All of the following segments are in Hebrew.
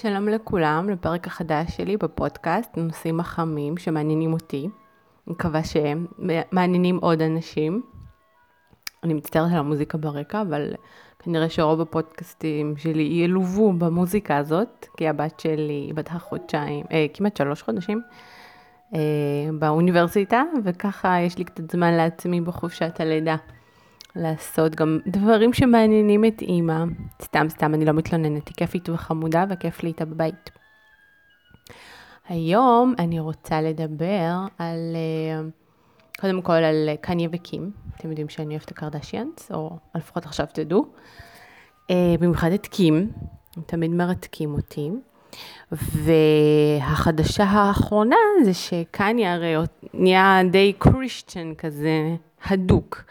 שלום לכולם, לפרק החדש שלי בפודקאסט, נושאים החמים שמעניינים אותי. אני מקווה שהם מעניינים עוד אנשים. אני מצטערת על המוזיקה ברקע, אבל כנראה שרוב הפודקאסטים שלי ילוו במוזיקה הזאת, כי הבת שלי בת החודשיים, אה, כמעט שלוש חודשים, אה, באוניברסיטה, וככה יש לי קצת זמן לעצמי בחופשת הלידה. לעשות גם דברים שמעניינים את אימא. סתם, סתם, אני לא מתלוננת, היא כיפית וחמודה וכיף לי איתה בבית. היום אני רוצה לדבר על, אה, קודם כל על קניה וקים. אתם יודעים שאני אוהבת את הקרדשיאנס, או לפחות עכשיו תדעו. אה, במיוחד את קים, הם תמיד מרתקים אותי. והחדשה האחרונה זה שקניה הרי נהיה די קריסטיאן כזה, הדוק.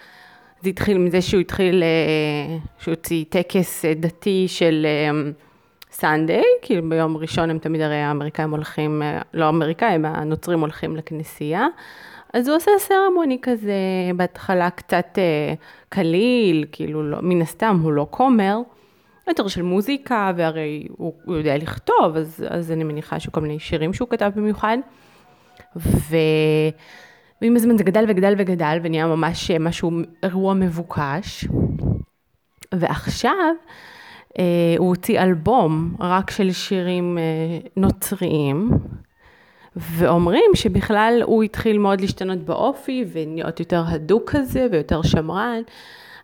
זה התחיל מזה שהוא התחיל, אה, שהוא הוציא טקס אה, דתי של Sunday, אה, כאילו ביום ראשון הם תמיד הרי האמריקאים הולכים, לא האמריקאים, הנוצרים הולכים לכנסייה. אז הוא עושה ceremony כזה, בהתחלה קצת קליל, כאילו לא, מן הסתם הוא לא כומר, יותר של מוזיקה, והרי הוא, הוא יודע לכתוב, אז, אז אני מניחה שכל מיני שירים שהוא כתב במיוחד. ו... ועם הזמן זה גדל וגדל וגדל ונהיה ממש משהו, אירוע מבוקש. ועכשיו אה, הוא הוציא אלבום רק של שירים אה, נוצריים, ואומרים שבכלל הוא התחיל מאוד להשתנות באופי ונהיות יותר הדוק כזה ויותר שמרן.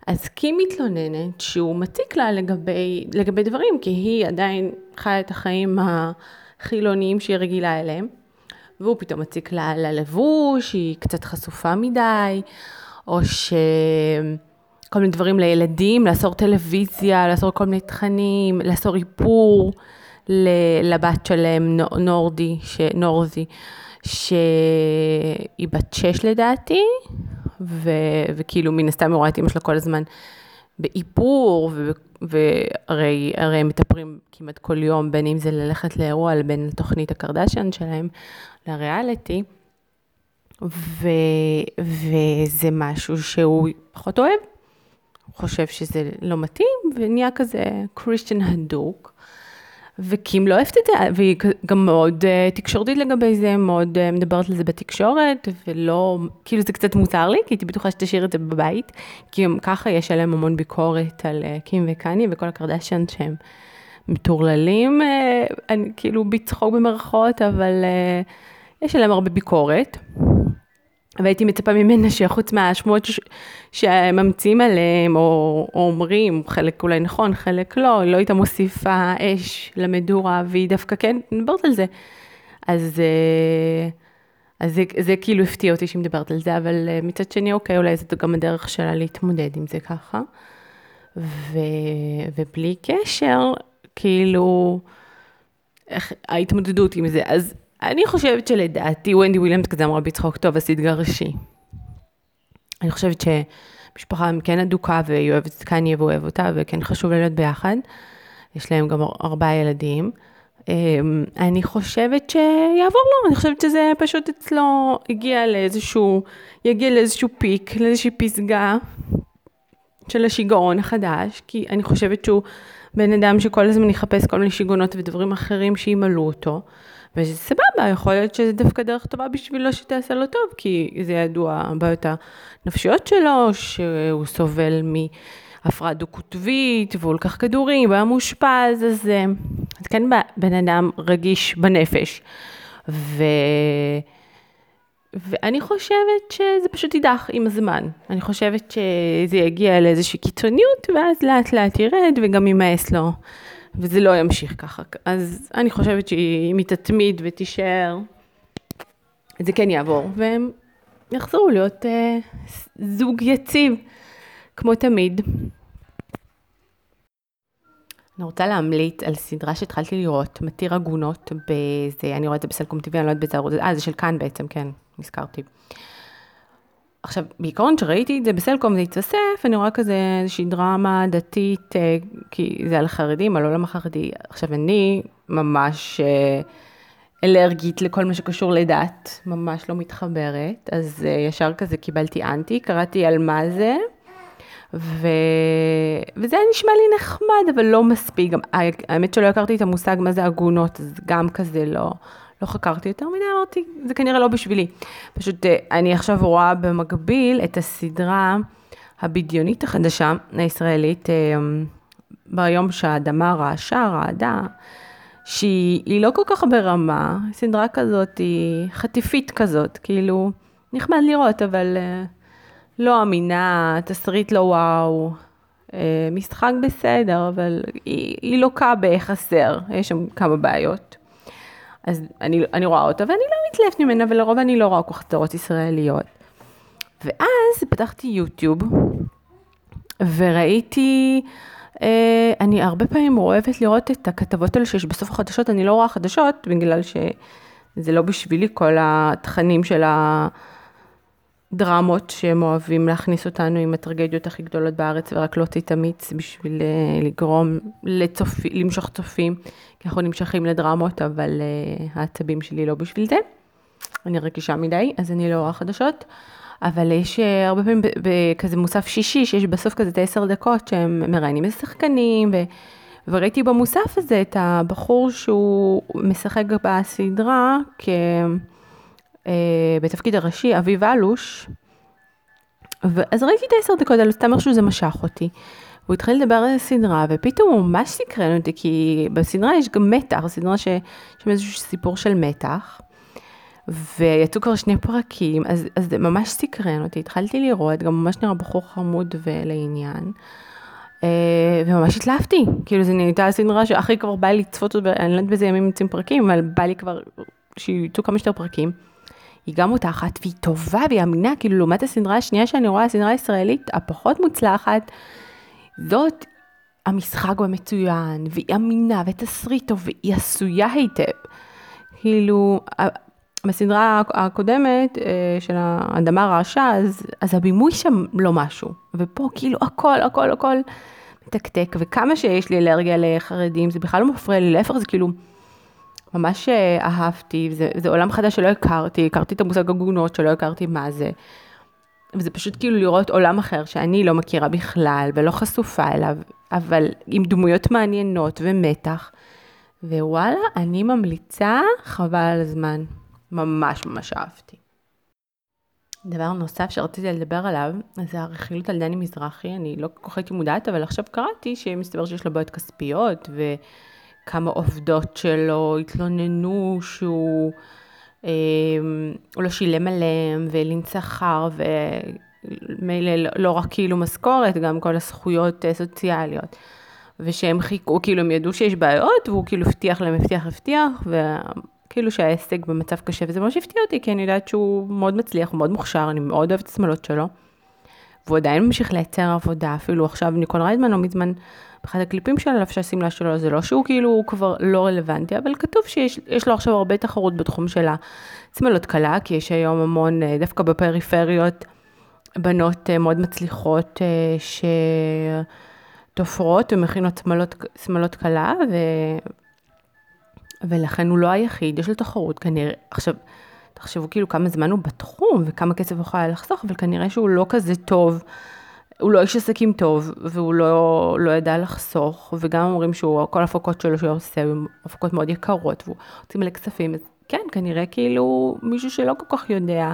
אז קים מתלוננת שהוא מציק לה לגבי, לגבי דברים, כי היא עדיין חיה את החיים החילוניים שהיא רגילה אליהם. והוא פתאום מציק לה ללבוש, היא קצת חשופה מדי, או ש... כל מיני דברים לילדים, לאסור טלוויזיה, לאסור כל מיני תכנים, לאסור איפור לבת שלהם, נורדי, ש... נורזי, שהיא בת שש לדעתי, ו... וכאילו מן הסתם היא רואה את אמא שלה כל הזמן באיפור. והרי הם מתאפרים כמעט כל יום, בין אם זה ללכת לאירוע, בין לתוכנית הקרדשן שלהם, לריאליטי, ו, וזה משהו שהוא פחות אוהב, הוא חושב שזה לא מתאים, ונהיה כזה קריסטיאן הדוק. וקים לא אוהבת את זה, והיא גם מאוד uh, תקשורתית לגבי זה, מאוד uh, מדברת על זה בתקשורת, ולא, כאילו זה קצת מוזר לי, כי הייתי בטוחה שתשאיר את זה בבית, כי גם ככה יש עליהם המון ביקורת על uh, קים וקני וכל הקרדשן שהם מטורללים, אני כאילו בצחוק במרכאות, אבל uh, יש עליהם הרבה ביקורת. והייתי מצפה ממנה שחוץ מהשמועות שממציאים עליהם, או, או אומרים, חלק אולי נכון, חלק לא, לא הייתה מוסיפה אש למדורה, והיא דווקא כן מדברת על זה. אז, אה, אז זה, זה כאילו הפתיע אותי שהיא מדברת על זה, אבל אה, מצד שני, אוקיי, אולי זאת גם הדרך שלה להתמודד עם זה ככה. ו, ובלי קשר, כאילו, איך, ההתמודדות עם זה. אז אני חושבת שלדעתי ונדי וויליאמס כזה אמרה בצחוק, טוב, אז תתגרשי. אני חושבת שמשפחה כן אדוקה והיא אוהבת את קניה והוא אוהב אותה וכן חשוב להיות ביחד. יש להם גם ארבעה ילדים. אמ, אני חושבת שיעבור לו, אני חושבת שזה פשוט אצלו הגיע לאיזשהו, יגיע לאיזשהו פיק, לאיזושהי פסגה של השיגעון החדש, כי אני חושבת שהוא בן אדם שכל הזמן יחפש כל מיני שיגעונות ודברים אחרים שימלאו אותו. וסבבה, יכול להיות שזה דווקא דרך טובה בשבילו שתעשה לו טוב, כי זה ידוע הבעיות הנפשיות שלו, שהוא סובל מהפרעה דו-קוטבית, והוא לקח כדורים, והיה מאושפז, אז, אז כן בן אדם רגיש בנפש. ו... ואני חושבת שזה פשוט יידח עם הזמן. אני חושבת שזה יגיע לאיזושהי קיצוניות, ואז לאט לאט ירד וגם יימאס לו. וזה לא ימשיך ככה. אז אני חושבת שאם היא תתמיד ותישאר, זה כן יעבור, והם יחזרו להיות אה, זוג יציב, כמו תמיד. אני רוצה להמליץ על סדרה שהתחלתי לראות, מתיר עגונות, בזה, אני רואה את זה בסלקום טבעי, אני לא יודעת ערוץ, אה, זה של כאן בעצם, כן, נזכרתי. עכשיו, בעיקרון כשראיתי את זה בסלקום זה התווסף, אני רואה כזה איזושהי דרמה דתית, אה, כי זה על חרדים, על עולם החרדי. עכשיו, אני ממש אה, אלרגית לכל מה שקשור לדת, ממש לא מתחברת, אז אה, ישר כזה קיבלתי אנטי, קראתי על מה זה, ו... וזה היה נשמע לי נחמד, אבל לא מספיק. גם, האמת שלא הכרתי את המושג מה זה עגונות, אז גם כזה לא, לא חקרתי יותר מדי, אמרתי, זה כנראה לא בשבילי. פשוט אה, אני עכשיו רואה במקביל את הסדרה הבדיונית החדשה, הישראלית, אה, ביום שהאדמה רעשה, רעדה, שהיא לא כל כך ברמה, סדרה כזאת היא חטיפית כזאת, כאילו, נחמד לראות, אבל אה, לא אמינה, תסריט לא וואו, משחק בסדר, אבל היא, היא לוקה בחסר, יש שם כמה בעיות. אז אני, אני רואה אותה ואני לא מתלהבת ממנה, ולרוב אני לא רואה כל כך סדרות ישראליות. ואז פתחתי יוטיוב, וראיתי, אה, אני הרבה פעמים אוהבת לראות את הכתבות האלה שיש בסוף החדשות, אני לא רואה חדשות, בגלל שזה לא בשבילי כל התכנים של הדרמות שהם אוהבים להכניס אותנו עם הטרגדיות הכי גדולות בארץ, ורק להוציא את המיץ בשביל אה, לגרום לצופי, למשוך צופים. כי אנחנו נמשכים לדרמות, אבל uh, העצבים שלי לא בשביל זה. אני רגישה מדי, אז אני לא רואה חדשות. אבל יש uh, הרבה פעמים בכזה מוסף שישי, שיש בסוף כזה את העשר דקות שהם מראיינים איזה שחקנים, ו... וראיתי במוסף הזה את הבחור שהוא משחק בסדרה כ... uh, בתפקיד הראשי, אביב אלוש. אז ראיתי את העשר דקות האלה, סתם איכשהו זה משך אותי. הוא התחיל לדבר על הסדרה, ופתאום הוא ממש סקרן אותי, כי בסדרה יש גם מתח, סדרה שיש שם איזשהו סיפור של מתח, ויצאו כבר שני פרקים, אז, אז זה ממש סקרן אותי, התחלתי לראות, גם ממש נראה בחור חמוד ולעניין. אה, וממש התלהבתי, כאילו זו נהייתה הסדרה שהכי כבר בא לי לצפות אותה, אני לא יודעת באיזה ימים יוצאים פרקים, אבל בא לי כבר שיצאו כמה שיותר פרקים. היא גם מותחת והיא טובה והיא אמינה, כאילו לעומת הסדרה השנייה שאני רואה, הסדרה הישראלית הפחות מוצלחת, זאת המשחק במצוין, והיא אמינה, ותסריט טוב, והיא עשויה היטב. כאילו, בסדרה הקודמת אה, של האדמה רעשה, אז, אז הבימוי שם לא משהו. ופה כאילו הכל, הכל, הכל מתקתק, וכמה שיש לי אלרגיה לחרדים, זה בכלל לא מפריע לי, להפך זה כאילו... ממש אה, אהבתי, זה, זה עולם חדש שלא הכרתי, הכרתי את המושג הגונות שלא הכרתי מה זה. וזה פשוט כאילו לראות עולם אחר שאני לא מכירה בכלל ולא חשופה אליו, אבל עם דמויות מעניינות ומתח. ווואלה, אני ממליצה, חבל על הזמן. ממש ממש אהבתי. דבר נוסף שרציתי לדבר עליו, זה הרכילות על דני מזרחי, אני לא כל כך הייתי מודעת, אבל עכשיו קראתי שמסתבר שיש לו בעיות כספיות, וכמה עובדות שלו התלוננו שהוא... אמ, הוא לא שילם עליהם, והלין שכר, ומילא לא, לא רק כאילו משכורת, גם כל הזכויות אה, סוציאליות. ושהם חיכו, כאילו הם ידעו שיש בעיות, והוא כאילו הבטיח להם, הבטיח, הבטיח, וכאילו שהעסק במצב קשה, וזה ממש הפתיע אותי, כי אני יודעת שהוא מאוד מצליח, הוא מאוד מוכשר, אני מאוד אוהבת את השמאלות שלו. והוא עדיין ממשיך לייצר עבודה, אפילו עכשיו ניקול ריידמן לא מזמן באחד הקליפים שלה לבשה שמלה שלו, זה לא שהוא כאילו הוא כבר לא רלוונטי, אבל כתוב שיש לו עכשיו הרבה תחרות בתחום של השמאלות קלה, כי יש היום המון, אה, דווקא בפריפריות, בנות אה, מאוד מצליחות אה, שתופרות ומכינות שמאלות קלה, ו... ולכן הוא לא היחיד, יש לו תחרות כנראה. עכשיו, תחשבו כאילו כמה זמן הוא בתחום וכמה כסף הוא יכול לחסוך, אבל כנראה שהוא לא כזה טוב. הוא לא איש עסקים טוב, והוא לא, לא ידע לחסוך, וגם אומרים שהוא, כל ההפקות שלו שהוא עושה, הן הפקות מאוד יקרות, והוא הוציא מלא כספים, אז כן, כנראה כאילו מישהו שלא כל כך יודע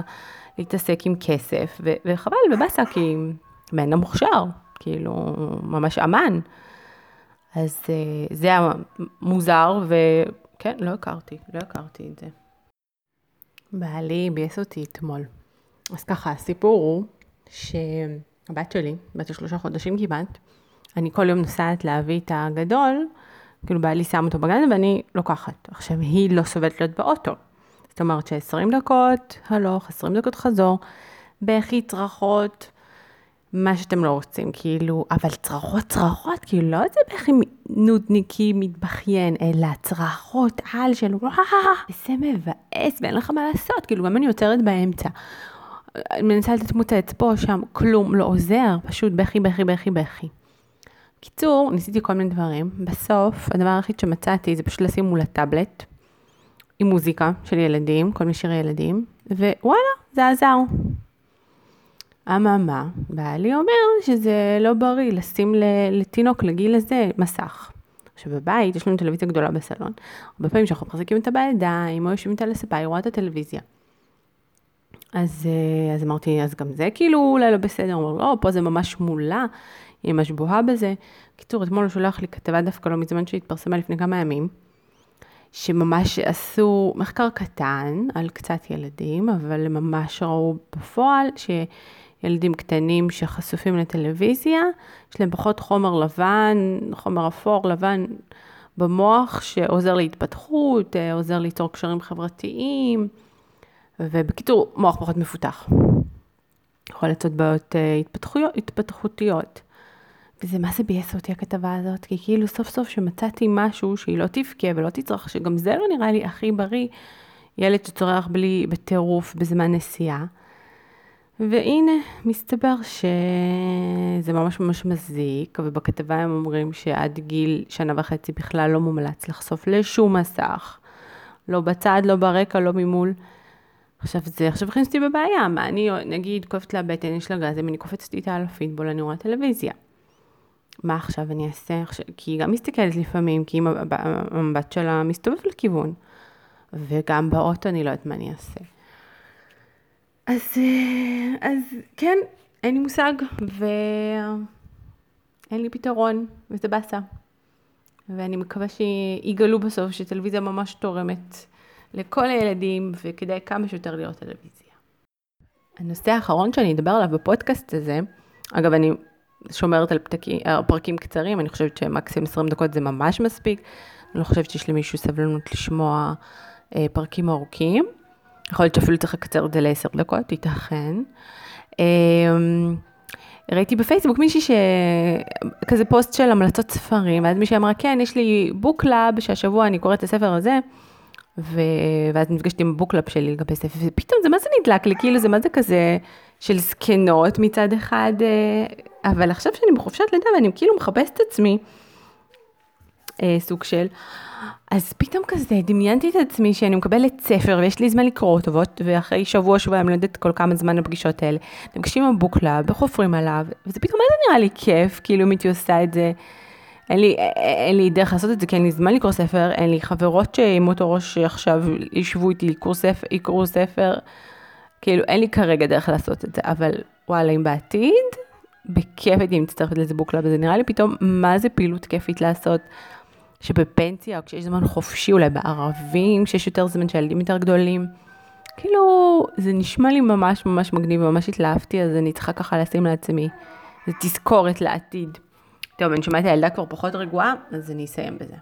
להתעסק עם כסף, ו- וחבל, ובאסה, כי בן אדם מוכשר, כאילו, ממש אמן. אז אה, זה היה מוזר, וכן, לא הכרתי, לא הכרתי את זה. בעלי ביאס אותי אתמול. אז ככה, הסיפור הוא ש... הבת שלי, בת השלושה חודשים כמעט, אני כל יום נוסעת להביא את הגדול, כאילו בעלי שם אותו בגן ואני לוקחת. עכשיו, היא לא סובלת להיות באוטו. זאת אומרת ש-20 דקות הלוך, 20 דקות חזור, בכי צרחות, מה שאתם לא רוצים, כאילו, אבל צרחות צרחות, כאילו לא איזה בכי נודניקי מתבכיין, אלא צרחות על של וואו, זה מבאס ואין לך מה לעשות, כאילו גם אני עוצרת באמצע. מנסה לתמוצץ פה, שם, כלום, לא עוזר, פשוט בכי, בכי, בכי, בכי. קיצור, ניסיתי כל מיני דברים, בסוף, הדבר היחיד שמצאתי זה פשוט לשים מול הטאבלט, עם מוזיקה של ילדים, כל מיני שירי ילדים, ווואלה, זה עזר. אממה, בעלי אומר שזה לא בריא לשים לתינוק לגיל הזה מסך. עכשיו בבית יש לנו טלוויזיה גדולה בסלון, הרבה פעמים כשאנחנו מחזיקים אותה בידיים או יושבים איתה לספה, היא רואה את הטלוויזיה. אז, אה, אז אמרתי, אז גם זה כאילו אולי לא בסדר, הוא אומר, לא, פה זה ממש מולה, היא ממש בוהה בזה. קיצור, אתמול הוא שולח לי כתבה דווקא לא מזמן שהתפרסמה לפני כמה ימים, שממש עשו מחקר קטן על קצת ילדים, אבל הם ממש ראו בפועל שילדים קטנים שחשופים לטלוויזיה, יש להם פחות חומר לבן, חומר אפור, לבן במוח, שעוזר להתפתחות, אה, עוזר ליצור קשרים חברתיים. ובקיצור, מוח פחות מפותח. יכול לצאת בעיות אה, התפתחותיות. וזה מה זה ביאס אותי הכתבה הזאת, כי כאילו סוף סוף שמצאתי משהו שהיא לא תבכה ולא תצרח, שגם זה לא נראה לי הכי בריא, ילד שצורח בלי, בטירוף בזמן נסיעה. והנה, מסתבר שזה ממש ממש מזיק, ובכתבה הם אומרים שעד גיל שנה וחצי בכלל לא מומלץ לחשוף לשום מסך. לא בצד, לא ברקע, לא ממול. עכשיו זה עכשיו הכניס אותי בבעיה, מה אני נגיד כואבת לה בטן, יש לה גז, אם אני קופצת איתה על הפיטבול, אני רואה טלוויזיה. מה עכשיו אני אעשה? עכשיו, כי היא גם מסתכלת לפעמים, כי המבט שלה מסתובב לכיוון. וגם באוטו אני לא יודעת מה אני אעשה. אז, אה, אז כן, אין לי מושג, ואין לי פתרון, וזה באסה. ואני מקווה שיגלו בסוף שטלוויזיה ממש תורמת לכל הילדים, וכדאי כמה שיותר לראות טלוויזיה. הנושא האחרון שאני אדבר עליו בפודקאסט הזה, אגב, אני שומרת על פתקי, פרקים קצרים, אני חושבת שמקסימום 20 דקות זה ממש מספיק. אני לא חושבת שיש למישהו סבלנות לשמוע אה, פרקים ארוכים. יכול להיות שאפילו צריך לקצר את זה לעשר דקות, ייתכן. אה, ראיתי בפייסבוק מישהי ש... כזה פוסט של המלצות ספרים, ואז מישהי אמרה, כן, יש לי book club, שהשבוע אני קוראת את הספר הזה, ו... ואז נפגשתי עם ה book club שלי לגבי ספר, ופתאום זה מה זה נדלק לי, כאילו זה מה זה כזה של זקנות מצד אחד, אה, אבל עכשיו שאני בחופשת לידה ואני כאילו מחפשת את עצמי, אה, סוג של, אז פתאום כזה דמיינתי את עצמי שאני מקבלת ספר ויש לי זמן לקרוא אותו, ואחרי שבוע, שבועיים, לא יודעת כל כמה זמן הפגישות האלה, נפגשים עם ה book club וחופרים עליו, וזה פתאום איזה נראה לי כיף, כאילו אם הייתי עושה את זה. אין לי, אין לי דרך לעשות את זה, כי אין לי זמן לקרוא ספר, אין לי חברות שעם אותו ראש שעכשיו ישבו איתי לקרוא ספר, יקראו ספר, כאילו אין לי כרגע דרך לעשות את זה, אבל וואלה, אם בעתיד, בכיף הייתי מצטרפת לאיזה book club, וזה נראה לי פתאום, מה זה פעילות כיפית לעשות, שבפנסיה, או כשיש זמן חופשי, אולי בערבים, כשיש יותר זמן שהילדים יותר גדולים, כאילו, זה נשמע לי ממש ממש מגניב, ממש התלהבתי, אז אני צריכה ככה לשים לעצמי, זה תזכורת לעתיד. טוב, אני שומעת הילדה כבר פחות רגועה, אז אני אסיים בזה.